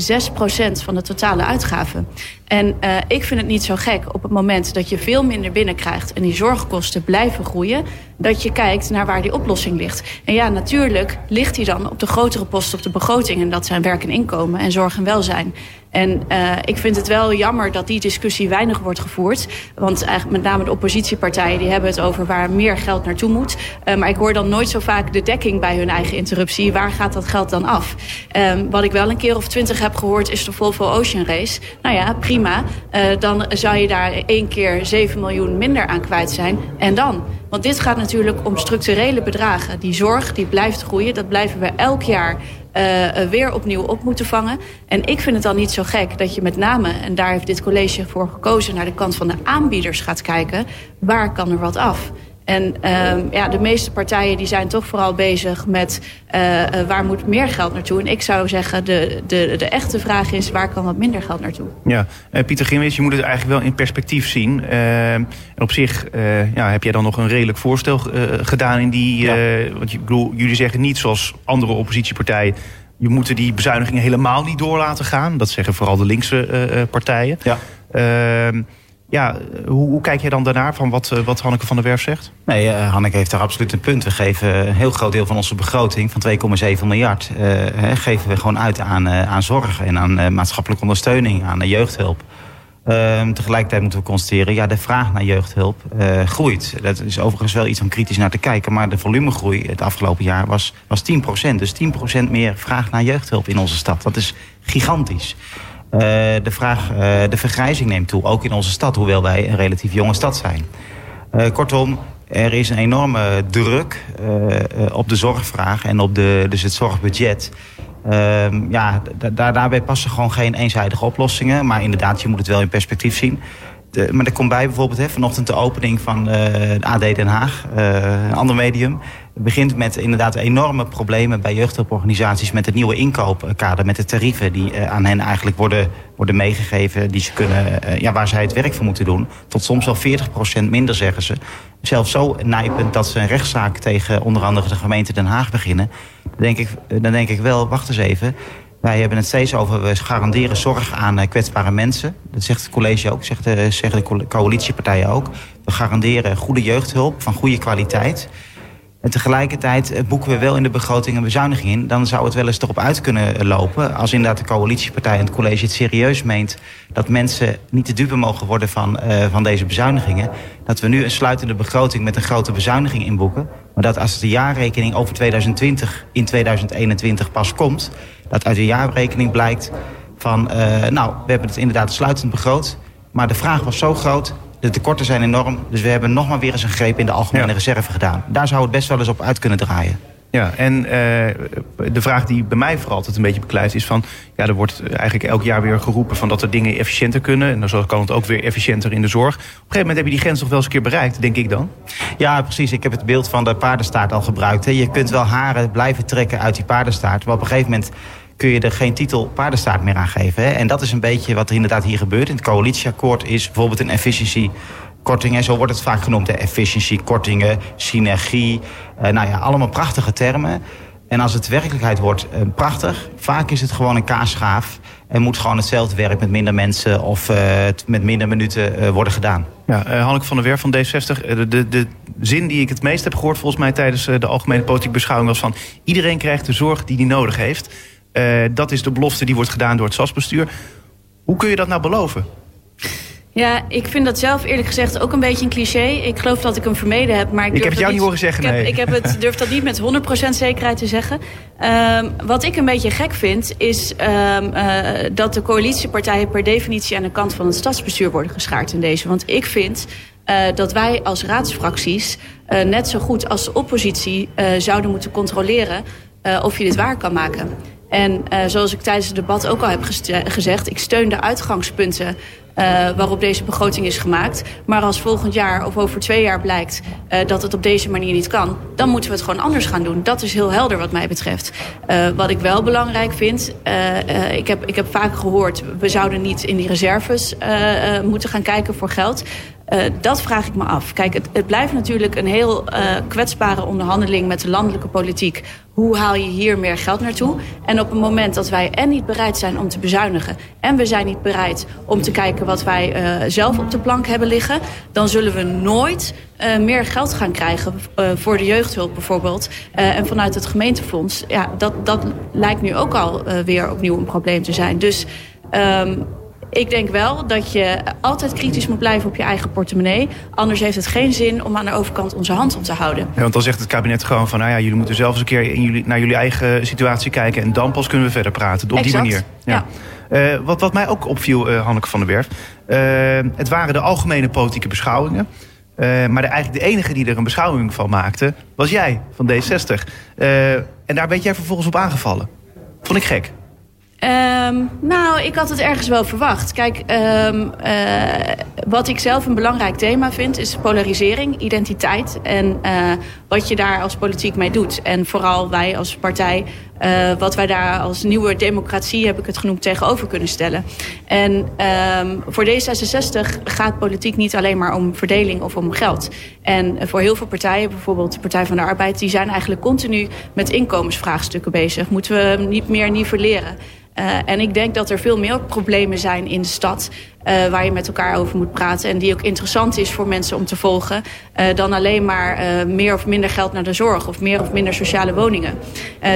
van de totale uitgaven. En uh, ik vind het niet zo gek op het moment dat je veel minder binnenkrijgt... en die zorgkosten blijven groeien, dat je kijkt naar waar die oplossing ligt. En ja, natuurlijk ligt die dan op de grotere posten op de begroting... en dat zijn werk en inkomen en zorg en welzijn. En uh, ik vind het wel jammer dat die discussie weinig wordt gevoerd. Want eigenlijk met name de oppositiepartijen die hebben het over waar meer geld naartoe moet. Uh, maar ik hoor dan nooit zo vaak de dekking bij hun eigen interruptie. Waar gaat dat geld dan af? Um, wat ik wel een keer of twintig heb gehoord is de Volvo Ocean Race. Nou ja, prima. Uh, dan zou je daar één keer 7 miljoen minder aan kwijt zijn. En dan? Want dit gaat natuurlijk om structurele bedragen. Die zorg die blijft groeien. Dat blijven we elk jaar uh, weer opnieuw op moeten vangen. En ik vind het dan niet zo gek dat je met name, en daar heeft dit college voor gekozen... naar de kant van de aanbieders gaat kijken. Waar kan er wat af? En uh, ja, de meeste partijen die zijn toch vooral bezig met uh, uh, waar moet meer geld naartoe. En ik zou zeggen, de, de, de echte vraag is waar kan wat minder geld naartoe. Ja, uh, Pieter Grimwits, je moet het eigenlijk wel in perspectief zien. en op zich ja, heb jij dan nog een redelijk voorstel gedaan in die... Ja. want je, bedoel, jullie zeggen niet zoals andere oppositiepartijen... je moet die bezuinigingen helemaal niet door laten gaan. Dat zeggen vooral de linkse partijen. Ja. Ehm, ja, hoe, kijk jij dan daarnaar van wat, wat Hanneke van der Werf zegt? Nee, uh, Hanneke heeft daar absoluut een punt. We geven een heel groot deel van onze begroting van 2,7 miljard... Uh, geven we gewoon uit aan, aan zorg en aan maatschappelijke ondersteuning, aan jeugdhulp. Ehm, tegelijkertijd moeten we constateren, ja, de vraag naar jeugdhulp groeit. Dat is overigens wel iets om kritisch naar te kijken. Maar de volumegroei het afgelopen jaar was, was 10% Dus 10% meer vraag naar jeugdhulp in onze stad. Dat is gigantisch. Uh, de, vraag, uh, de vergrijzing neemt toe, ook in onze stad, hoewel wij een relatief jonge stad zijn. kortom, er is een enorme druk op de zorgvraag en op de, dus het zorgbudget. Ehm, ja, daarbij passen gewoon geen eenzijdige oplossingen. Maar inderdaad, je moet het wel in perspectief zien. De, maar er komt bij bijvoorbeeld hè, vanochtend de opening van uh, AD Den Haag, een ander medium. Het begint met inderdaad enorme problemen bij jeugdhulporganisaties met het nieuwe inkoopkader, met de tarieven die uh, aan hen eigenlijk worden, worden meegegeven, die ze kunnen, ja, waar zij het werk voor moeten doen. Tot soms wel 40% minder, zeggen ze. Zelfs zo nijpend dat ze een rechtszaak tegen onder andere de gemeente Den Haag beginnen. Dan denk ik, dan denk ik wel, wacht eens even. Wij hebben het steeds over, we garanderen zorg aan eh, kwetsbare mensen. Dat zegt het college ook, zegt zeggen de coalitiepartijen ook. We garanderen goede jeugdhulp van goede kwaliteit. En tegelijkertijd eh, boeken we wel in de begroting een bezuiniging in. Dan zou het wel eens erop uit kunnen lopen... als inderdaad de coalitiepartij en het college het serieus meent... dat mensen niet te dupe mogen worden van, uh, van deze bezuinigingen. Dat we nu een sluitende begroting met een grote bezuiniging inboeken. Maar dat als de jaarrekening over 2020 in 2021 pas komt... dat uit de jaarrekening blijkt van... Uh, nou, we hebben het inderdaad sluitend begroot... maar de vraag was zo groot de tekorten zijn enorm. Dus we hebben nog maar weer eens een greep in de algemene reserve gedaan. Daar zou het best wel eens op uit kunnen draaien. Ja, en uh, de vraag die bij mij vooral altijd een beetje beklijft is van... ja, er wordt eigenlijk elk jaar weer geroepen van dat er dingen efficiënter kunnen... en dan kan het ook weer efficiënter in de zorg. Op een gegeven moment heb je die grens toch wel eens een keer bereikt, denk ik dan? Ja, precies. Ik heb het beeld van de paardenstaart al gebruikt. Je kunt wel haren blijven trekken uit die paardenstaart... maar op een gegeven moment kun je er geen titel paardenstaart meer aan geven. Hè? En dat is een beetje wat er inderdaad hier gebeurt. In het coalitieakkoord is bijvoorbeeld een efficiency kortingen, zo wordt het vaak genoemd. De efficiency, kortingen, synergie. Uh, nou ja, allemaal prachtige termen. En als het werkelijkheid wordt, uh, prachtig. Vaak is het gewoon een kaasschaaf. En moet gewoon hetzelfde werk met minder mensen of uh, met minder minuten worden gedaan. Ja, Hanneke van der Werf van D60. De, de, de, zin die ik het meest heb gehoord volgens mij tijdens de algemene politieke beschouwing was van... iedereen krijgt de zorg die hij nodig heeft. Dat is de belofte die wordt gedaan door het SAS-bestuur. Hoe kun je dat nou beloven? Ja, ik vind dat zelf eerlijk gezegd ook een beetje een cliché. Ik geloof dat ik hem vermeden heb, maar ik, ik heb het jou niet horen zeggen. Ik, nee. heb, ik heb het, durf dat niet met 100% zekerheid te zeggen. Um, wat ik een beetje gek vind, is um, uh, dat de coalitiepartijen per definitie aan de kant van het stadsbestuur worden geschaard in deze. Want ik vind uh, dat wij als raadsfracties uh, net zo goed als de oppositie zouden moeten controleren of je dit waar kan maken. En zoals ik tijdens het debat ook al heb gezegd, ik steun de uitgangspunten uh, waarop deze begroting is gemaakt. Maar als volgend jaar of over twee jaar blijkt uh, dat het op deze manier niet kan... dan moeten we het gewoon anders gaan doen. Dat is heel helder wat mij betreft. Wat ik wel belangrijk vind... ik, heb, ik heb vaak gehoord... we zouden niet in die reserves moeten gaan kijken voor geld... Uh, dat vraag ik me af. Kijk, het, het blijft natuurlijk een heel uh, kwetsbare onderhandeling met de landelijke politiek. Hoe haal je hier meer geld naartoe? En op het moment dat wij en niet bereid zijn om te bezuinigen... en we zijn niet bereid om te kijken wat wij uh, zelf op de plank hebben liggen... dan zullen we nooit meer geld gaan krijgen voor de jeugdhulp bijvoorbeeld. en vanuit het gemeentefonds, ja, dat, dat lijkt nu ook al weer opnieuw een probleem te zijn. Dus... Um, ik denk wel dat je altijd kritisch moet blijven op je eigen portemonnee. Anders heeft het geen zin om aan de overkant onze hand op te houden. Ja, want dan zegt het kabinet gewoon van... nou ja, jullie moeten zelf eens een keer in jullie, naar jullie eigen situatie kijken... en dan pas kunnen we verder praten. Op exact. die manier. Ja. ja. Uh, wat, wat mij ook opviel, uh, Hanneke van der Werf... Uh, het waren de algemene politieke beschouwingen... Maar de, eigenlijk de enige die er een beschouwing van maakte, was jij van D60. Uh, en daar werd jij vervolgens op aangevallen. Vond ik gek. Um, nou, ik had het ergens wel verwacht. Kijk, um, uh, wat ik zelf een belangrijk thema vind... is polarisering, identiteit en uh, wat je daar als politiek mee doet. En vooral wij als partij, uh, wat wij daar als nieuwe democratie... heb ik het genoemd, tegenover kunnen stellen. En um, voor D66 gaat politiek niet alleen maar om verdeling of om geld. En voor heel veel partijen, bijvoorbeeld de Partij van de Arbeid... die zijn eigenlijk continu met inkomensvraagstukken bezig. Moeten we niet meer nivelleren? Uh, en ik denk dat er veel meer problemen zijn in de stad... Uh, waar je met elkaar over moet praten... en die ook interessant is voor mensen om te volgen... Uh, dan alleen maar uh, meer of minder geld naar de zorg... of meer of minder sociale woningen.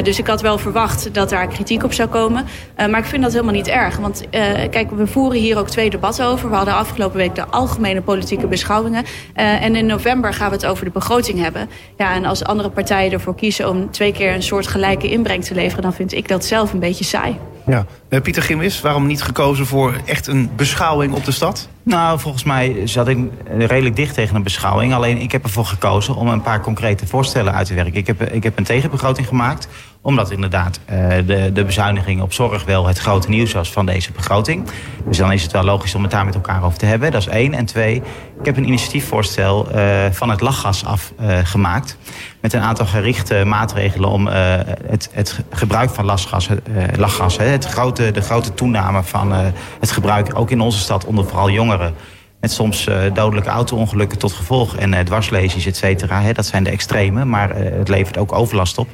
dus ik had wel verwacht dat daar kritiek op zou komen. maar ik vind dat helemaal niet erg. Want kijk, we voeren hier ook twee debatten over. We hadden afgelopen week de algemene politieke beschouwingen. en in november gaan we het over de begroting hebben. Ja, en als andere partijen ervoor kiezen om twee keer een soort gelijke inbreng te leveren... dan vind ik dat zelf een beetje saai. Ja. Uh, Pieter Gimwis, waarom niet gekozen voor echt een beschouwing op de stad? Nou, volgens mij zat ik redelijk dicht tegen een beschouwing. Alleen ik heb ervoor gekozen om een paar concrete voorstellen uit te werken. Ik heb, ik heb een tegenbegroting gemaakt omdat inderdaad uh, de, de bezuiniging op zorg wel het grote nieuws was van deze begroting. Dus dan is het wel logisch om het daar met elkaar over te hebben. Dat is één. En twee, ik heb een initiatiefvoorstel uh, van het lachgas afgemaakt. Uh, met een aantal gerichte maatregelen om het, het gebruik van lachgas, lachgas het grote, de grote toename van het gebruik, ook in onze stad onder vooral jongeren. Met soms uh, dodelijke auto-ongelukken tot gevolg en uh, dwarslesies, et cetera. Dat zijn de extreme, maar uh, het levert ook overlast op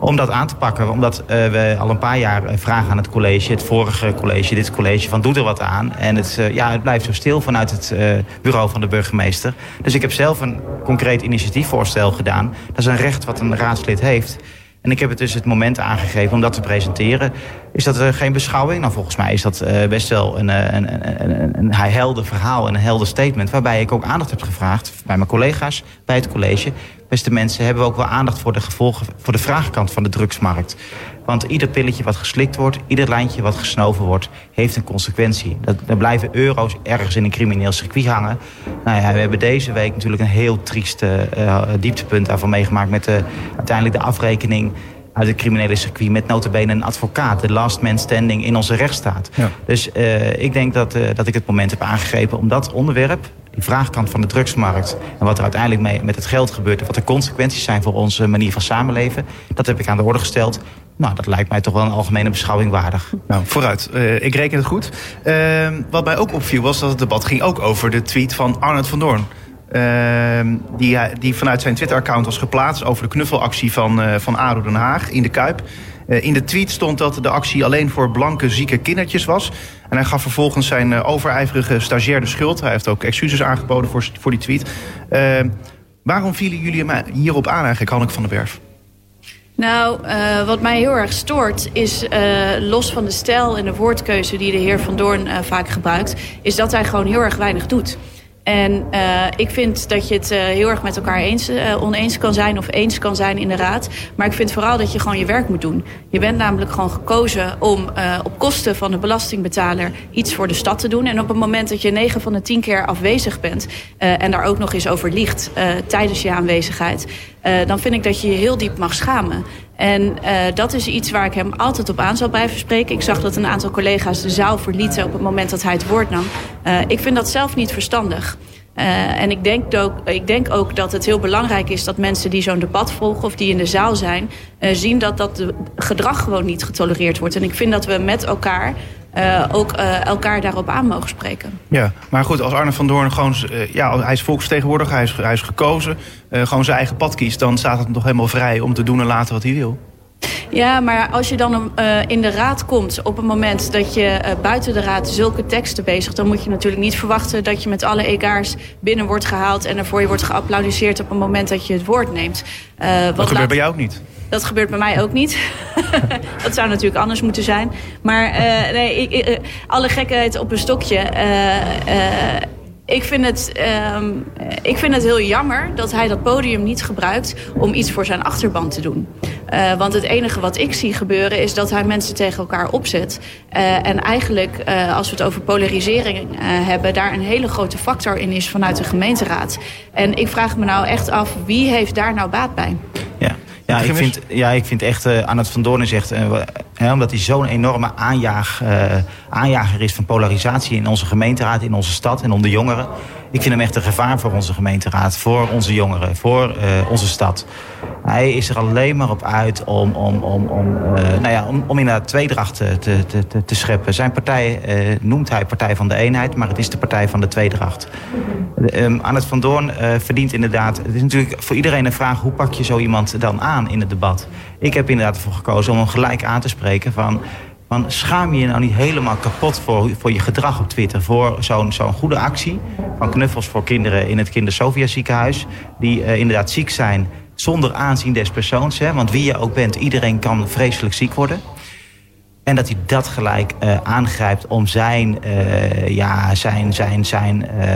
om dat aan te pakken. Omdat we al een paar jaar vragen aan het college, het vorige college, dit college, van doe er wat aan. En het, ja, het blijft zo stil vanuit het bureau van de burgemeester. Dus ik heb zelf een concreet initiatiefvoorstel gedaan. Dat is een recht wat een raadslid heeft. En ik heb het dus het moment aangegeven om dat te presenteren. Is dat uh, geen beschouwing? Nou, volgens mij is dat uh, best wel een, een, een, een, helder verhaal en een helder statement. Waarbij ik ook aandacht heb gevraagd bij mijn collega's, bij het college. Beste mensen, hebben we ook wel aandacht voor de gevolgen, voor de vraagkant van de drugsmarkt. Want ieder pilletje wat geslikt wordt, ieder lijntje wat gesnoven wordt, heeft een consequentie. Dat, er blijven euro's ergens in een crimineel circuit hangen. Nou ja, we hebben deze week natuurlijk een heel triest uh, dieptepunt daarvan meegemaakt met de, uiteindelijk de afrekening uit het criminele circuit met notabene een advocaat. De last man standing in onze rechtsstaat. Ja. Dus uh, ik denk dat, uh, dat ik het moment heb aangegrepen om dat onderwerp... die vraagkant van de drugsmarkt... en wat er uiteindelijk mee met het geld gebeurt... en wat de consequenties zijn voor onze manier van samenleven... dat heb ik aan de orde gesteld. Nou, dat lijkt mij toch wel een algemene beschouwing waardig. Nou, vooruit. Uh, ik reken het goed. Uh, wat mij ook opviel was dat het debat ging ook over de tweet van Arnold van Doorn. Uh, die, die vanuit zijn Twitter-account was geplaatst over de knuffelactie van, uh, van ADO Den Haag in de Kuip. Uh, in de tweet stond dat de actie alleen voor blanke, zieke kindertjes was. En hij gaf vervolgens zijn overijverige stagiair de schuld. Hij heeft ook excuses aangeboden voor, voor die tweet. Ehm, waarom vielen jullie hem hierop aan eigenlijk, Hanneke van den Berg? Nou, uh, wat mij heel erg stoort is, uh, los van de stijl en de woordkeuze die de heer Van Doorn uh, vaak gebruikt, is dat hij gewoon heel erg weinig doet. En uh, ik vind dat je het uh, heel erg met elkaar eens, uh, oneens kan zijn of eens kan zijn in de raad. Maar ik vind vooral dat je gewoon je werk moet doen. Je bent namelijk gewoon gekozen om op kosten van de belastingbetaler iets voor de stad te doen. En op het moment dat je 9 van de 10 keer afwezig bent en daar ook nog eens over liegt tijdens je aanwezigheid, dan vind ik dat je je heel diep mag schamen. En uh, dat is iets waar ik hem altijd op aan zal blijven spreken. Ik zag dat een aantal collega's de zaal verlieten op het moment dat hij het woord nam. Uh, ik vind dat zelf niet verstandig. Uh, en ik denk, ook, ik denk ook dat het heel belangrijk is dat mensen die zo'n debat volgen of die in de zaal zijn, zien dat dat gedrag gewoon niet getolereerd wordt. En ik vind dat we met elkaar uh, ook uh, elkaar daarop aan mogen spreken. Ja, maar goed, als Arne van Doorn gewoon... Uh, ja, hij is volksvertegenwoordiger, hij is, hij is gekozen... gewoon zijn eigen pad kiest... dan staat het toch helemaal vrij om te doen en laten wat hij wil. Ja, maar als je dan uh, in de raad komt op het moment dat je uh, buiten de raad zulke teksten bezig... dan moet je natuurlijk niet verwachten dat je met alle egaars binnen wordt gehaald... en ervoor je wordt geapplaudiseerd op het moment dat je het woord neemt. Uh, wat dat gebeurt laat... bij jou ook niet? Dat gebeurt bij mij ook niet. *laughs* dat zou natuurlijk anders moeten zijn. Maar uh, nee, ik, uh, alle gekheid op een stokje. Uh, ik vind, het, um, ik vind het heel jammer dat hij dat podium niet gebruikt om iets voor zijn achterban te doen. Uh, want het enige wat ik zie gebeuren is dat hij mensen tegen elkaar opzet. Uh, en eigenlijk, uh, als we het over polarisering hebben, daar een hele grote factor in is vanuit de gemeenteraad. En ik vraag me nou echt af, wie heeft daar nou baat bij? Ja. Ik vind, ja, ik vind echt, uh, Arnold van Doorn zegt, uh, hè, omdat hij zo'n enorme aanjaag, uh, aanjager is van polarisatie in onze gemeenteraad, in onze stad en onder jongeren. Ik vind hem echt een gevaar voor onze gemeenteraad, voor onze jongeren, voor onze stad. Hij is er alleen maar op uit om, om, om, om, nou ja, om, om inderdaad tweedracht te, te, te, te scheppen. Zijn partij noemt hij Partij van de Eenheid, maar het is de Partij van de Tweedracht. Um, Arnold van Doorn verdient inderdaad, het is natuurlijk voor iedereen een vraag, hoe pak je zo iemand dan aan? In het debat. Ik heb inderdaad ervoor gekozen om hem gelijk aan te spreken van... van schaam je je nou niet helemaal kapot voor, voor je gedrag op Twitter... voor zo'n zo'n goede actie van knuffels voor kinderen in het Kindersofia ziekenhuis... die uh, inderdaad ziek zijn zonder aanzien des persoons. Hè, want wie je ook bent, iedereen kan vreselijk ziek worden... En dat hij dat gelijk uh, aangrijpt om zijn, uh, ja, zijn, zijn, zijn uh,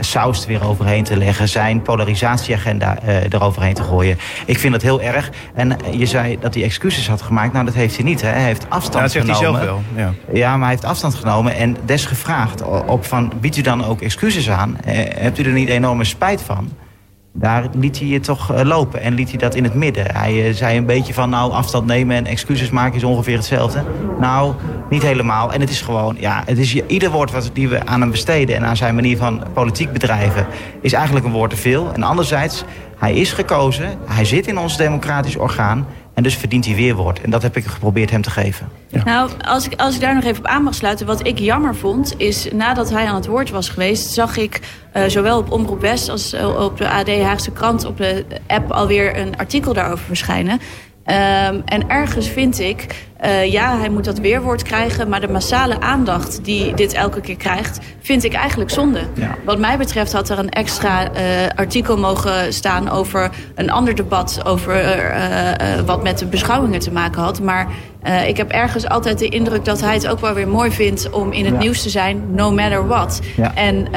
saus er weer overheen te leggen. Zijn polarisatieagenda eroverheen te gooien. Ik vind dat heel erg. En je zei dat hij excuses had gemaakt. Nou, dat heeft hij niet. Hè. Hij heeft afstand ja, dat zegt genomen. hij zelf wel. Ja. ja, maar hij heeft afstand genomen. En des gevraagd op van, biedt u dan ook excuses aan? hebt u er niet enorme spijt van? Daar liet hij je toch eh, lopen en liet hij dat in het midden. Hij eh, zei een beetje van nou afstand nemen en excuses maken is ongeveer hetzelfde. Nou, niet helemaal. En het is gewoon, ja, het is ieder woord wat die we aan hem besteden en aan zijn manier van politiek bedrijven is eigenlijk een woord te veel. En anderzijds, hij is gekozen, hij zit in ons democratisch orgaan en dus verdient hij weerwoord. En dat heb ik geprobeerd hem te geven. Ja. Nou, als ik, als ik daar nog even op aan mag sluiten. Wat ik jammer vond, is nadat hij aan het woord was geweest... zag ik uh, zowel op Omroep West als uh, op de AD Haagse Krant... op de app alweer een artikel daarover verschijnen. Um, en ergens vind ik, uh, ja, hij moet dat weerwoord krijgen... maar de massale aandacht die dit elke keer krijgt... vind ik eigenlijk zonde. Ja. Wat mij betreft had er een extra uh, artikel mogen staan... over een ander debat over uh, wat met de beschouwingen te maken had. Maar ik heb ergens altijd de indruk dat hij het ook wel weer mooi vindt... om in het ja. nieuws te zijn, no matter what. Ja. En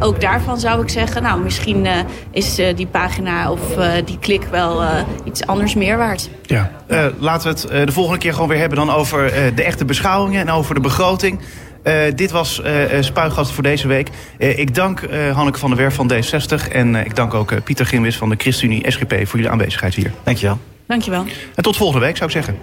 ook daarvan zou ik zeggen... nou, misschien is die pagina of die klik wel iets anders meer waard. Ja, uh, laten we het uh, de volgende keer gewoon weer hebben dan over uh, de echte beschouwingen en over de begroting. dit was Spuiggast voor deze week. ik dank Hanneke van der Werf van D60 en ik dank ook Pieter Ginwis van de ChristenUnie SGP voor jullie aanwezigheid hier. Dankjewel. Dankjewel. En tot volgende week zou ik zeggen.